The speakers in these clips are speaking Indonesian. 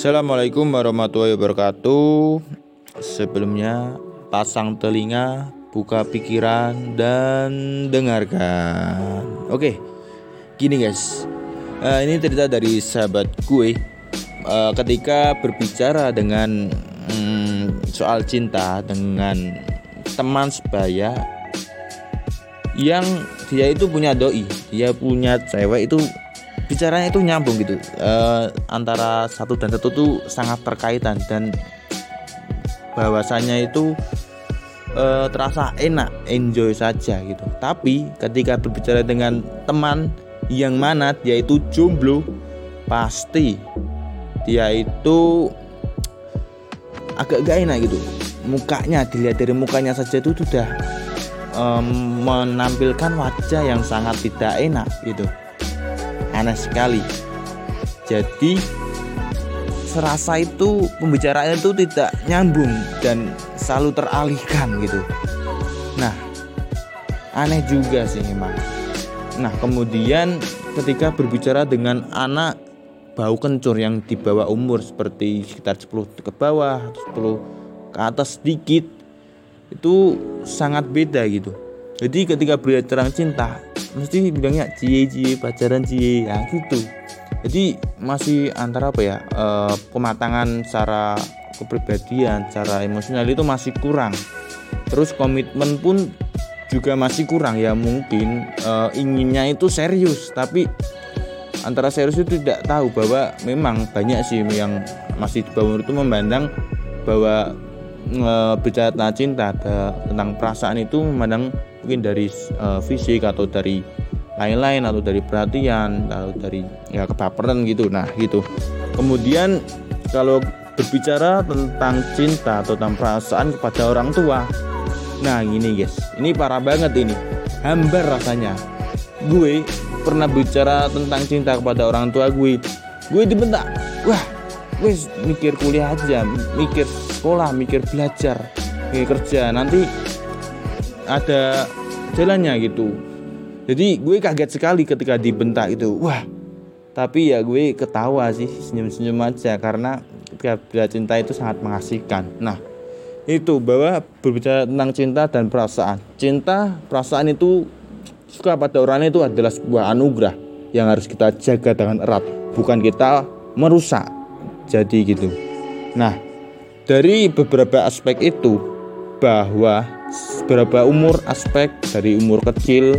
Assalamualaikum warahmatullahi wabarakatuh. Sebelumnya, pasang telinga, buka pikiran, dan dengarkan. Oke, gini guys, uh, ini cerita dari sahabat gue. Uh, ketika berbicara dengan um, soal cinta dengan teman sebaya yang dia itu punya doi, dia punya cewek itu bicaranya itu nyambung gitu. Uh, antara satu dan satu tuh sangat terkaitan dan bahwasannya itu uh, terasa enak enjoy saja gitu. Tapi ketika berbicara dengan teman yang mana dia itu jomblo pasti dia itu agak gak enak gitu. Mukanya dilihat dari mukanya saja itu sudah um, menampilkan wajah yang sangat tidak enak gitu aneh sekali. Jadi serasa itu pembicaraan itu tidak nyambung dan selalu teralihkan gitu. Nah aneh juga sih memang nah kemudian ketika berbicara dengan anak bau kencur yang di bawah umur seperti sekitar 10 ke bawah 10 ke atas sedikit itu sangat beda gitu jadi ketika berbicara cinta mesti bilangnya cie cie pacaran cie. Ya gitu. Jadi masih antara apa ya e, pematangan secara kepribadian secara emosional itu masih kurang. Terus komitmen pun juga masih kurang. Ya mungkin e, inginnya itu serius tapi antara serius itu tidak tahu bahwa memang banyak sih yang masih di bawah itu memandang bahwa e, bicara tentang cinta tentang perasaan itu memandang mungkin dari uh, fisik atau dari lain-lain atau dari perhatian atau dari ya kebaperan gitu. Nah gitu. Kemudian kalau berbicara tentang cinta atau tentang perasaan kepada orang tua nah gini guys. Ini parah banget ini. Hambar rasanya. Gue pernah bicara tentang cinta kepada orang tua gue. Gue dibentak. Wah gue mikir kuliah aja mikir sekolah mikir belajar mikir kerja. Nanti ada jalannya gitu. Jadi gue kaget sekali ketika dibentak itu. Wah tapi ya gue ketawa sih senyum-senyum aja. Karena ketika bila cinta itu sangat mengasihkan. Nah itu bahwa berbicara tentang cinta dan perasaan. Cinta perasaan itu suka pada orang itu adalah sebuah anugerah yang harus kita jaga dengan erat. Bukan kita merusak jadi gitu nah dari beberapa aspek itu bahwa beberapa umur aspek dari umur kecil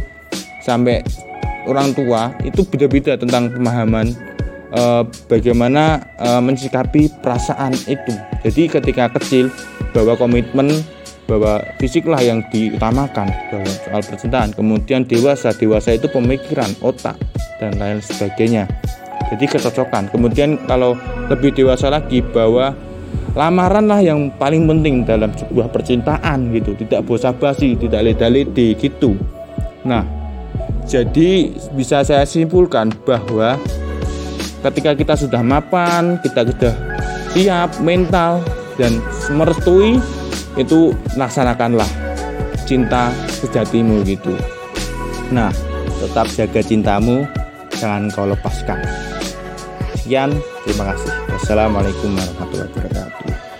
sampai orang tua itu beda-beda tentang pemahaman uh, bagaimana uh, mensikapi perasaan itu. Jadi ketika kecil bahwa komitmen bahwa fisiklah yang diutamakan bahwa soal percintaan. Kemudian dewasa, dewasa itu pemikiran, otak dan lain sebagainya. Jadi kecocokan. Kemudian kalau lebih dewasa lagi bahwa lamaran lah yang paling penting dalam sebuah percintaan gitu. Tidak bosa basi tidak leda-lede gitu. Nah jadi bisa saya simpulkan bahwa ketika kita sudah mapan kita sudah siap mental dan merestui itu laksanakanlah cinta sejatimu gitu. Nah tetap jaga cintamu jangan kau lepaskan. Sekian terima kasih. Wassalamualaikum warahmatullahi wabarakatuh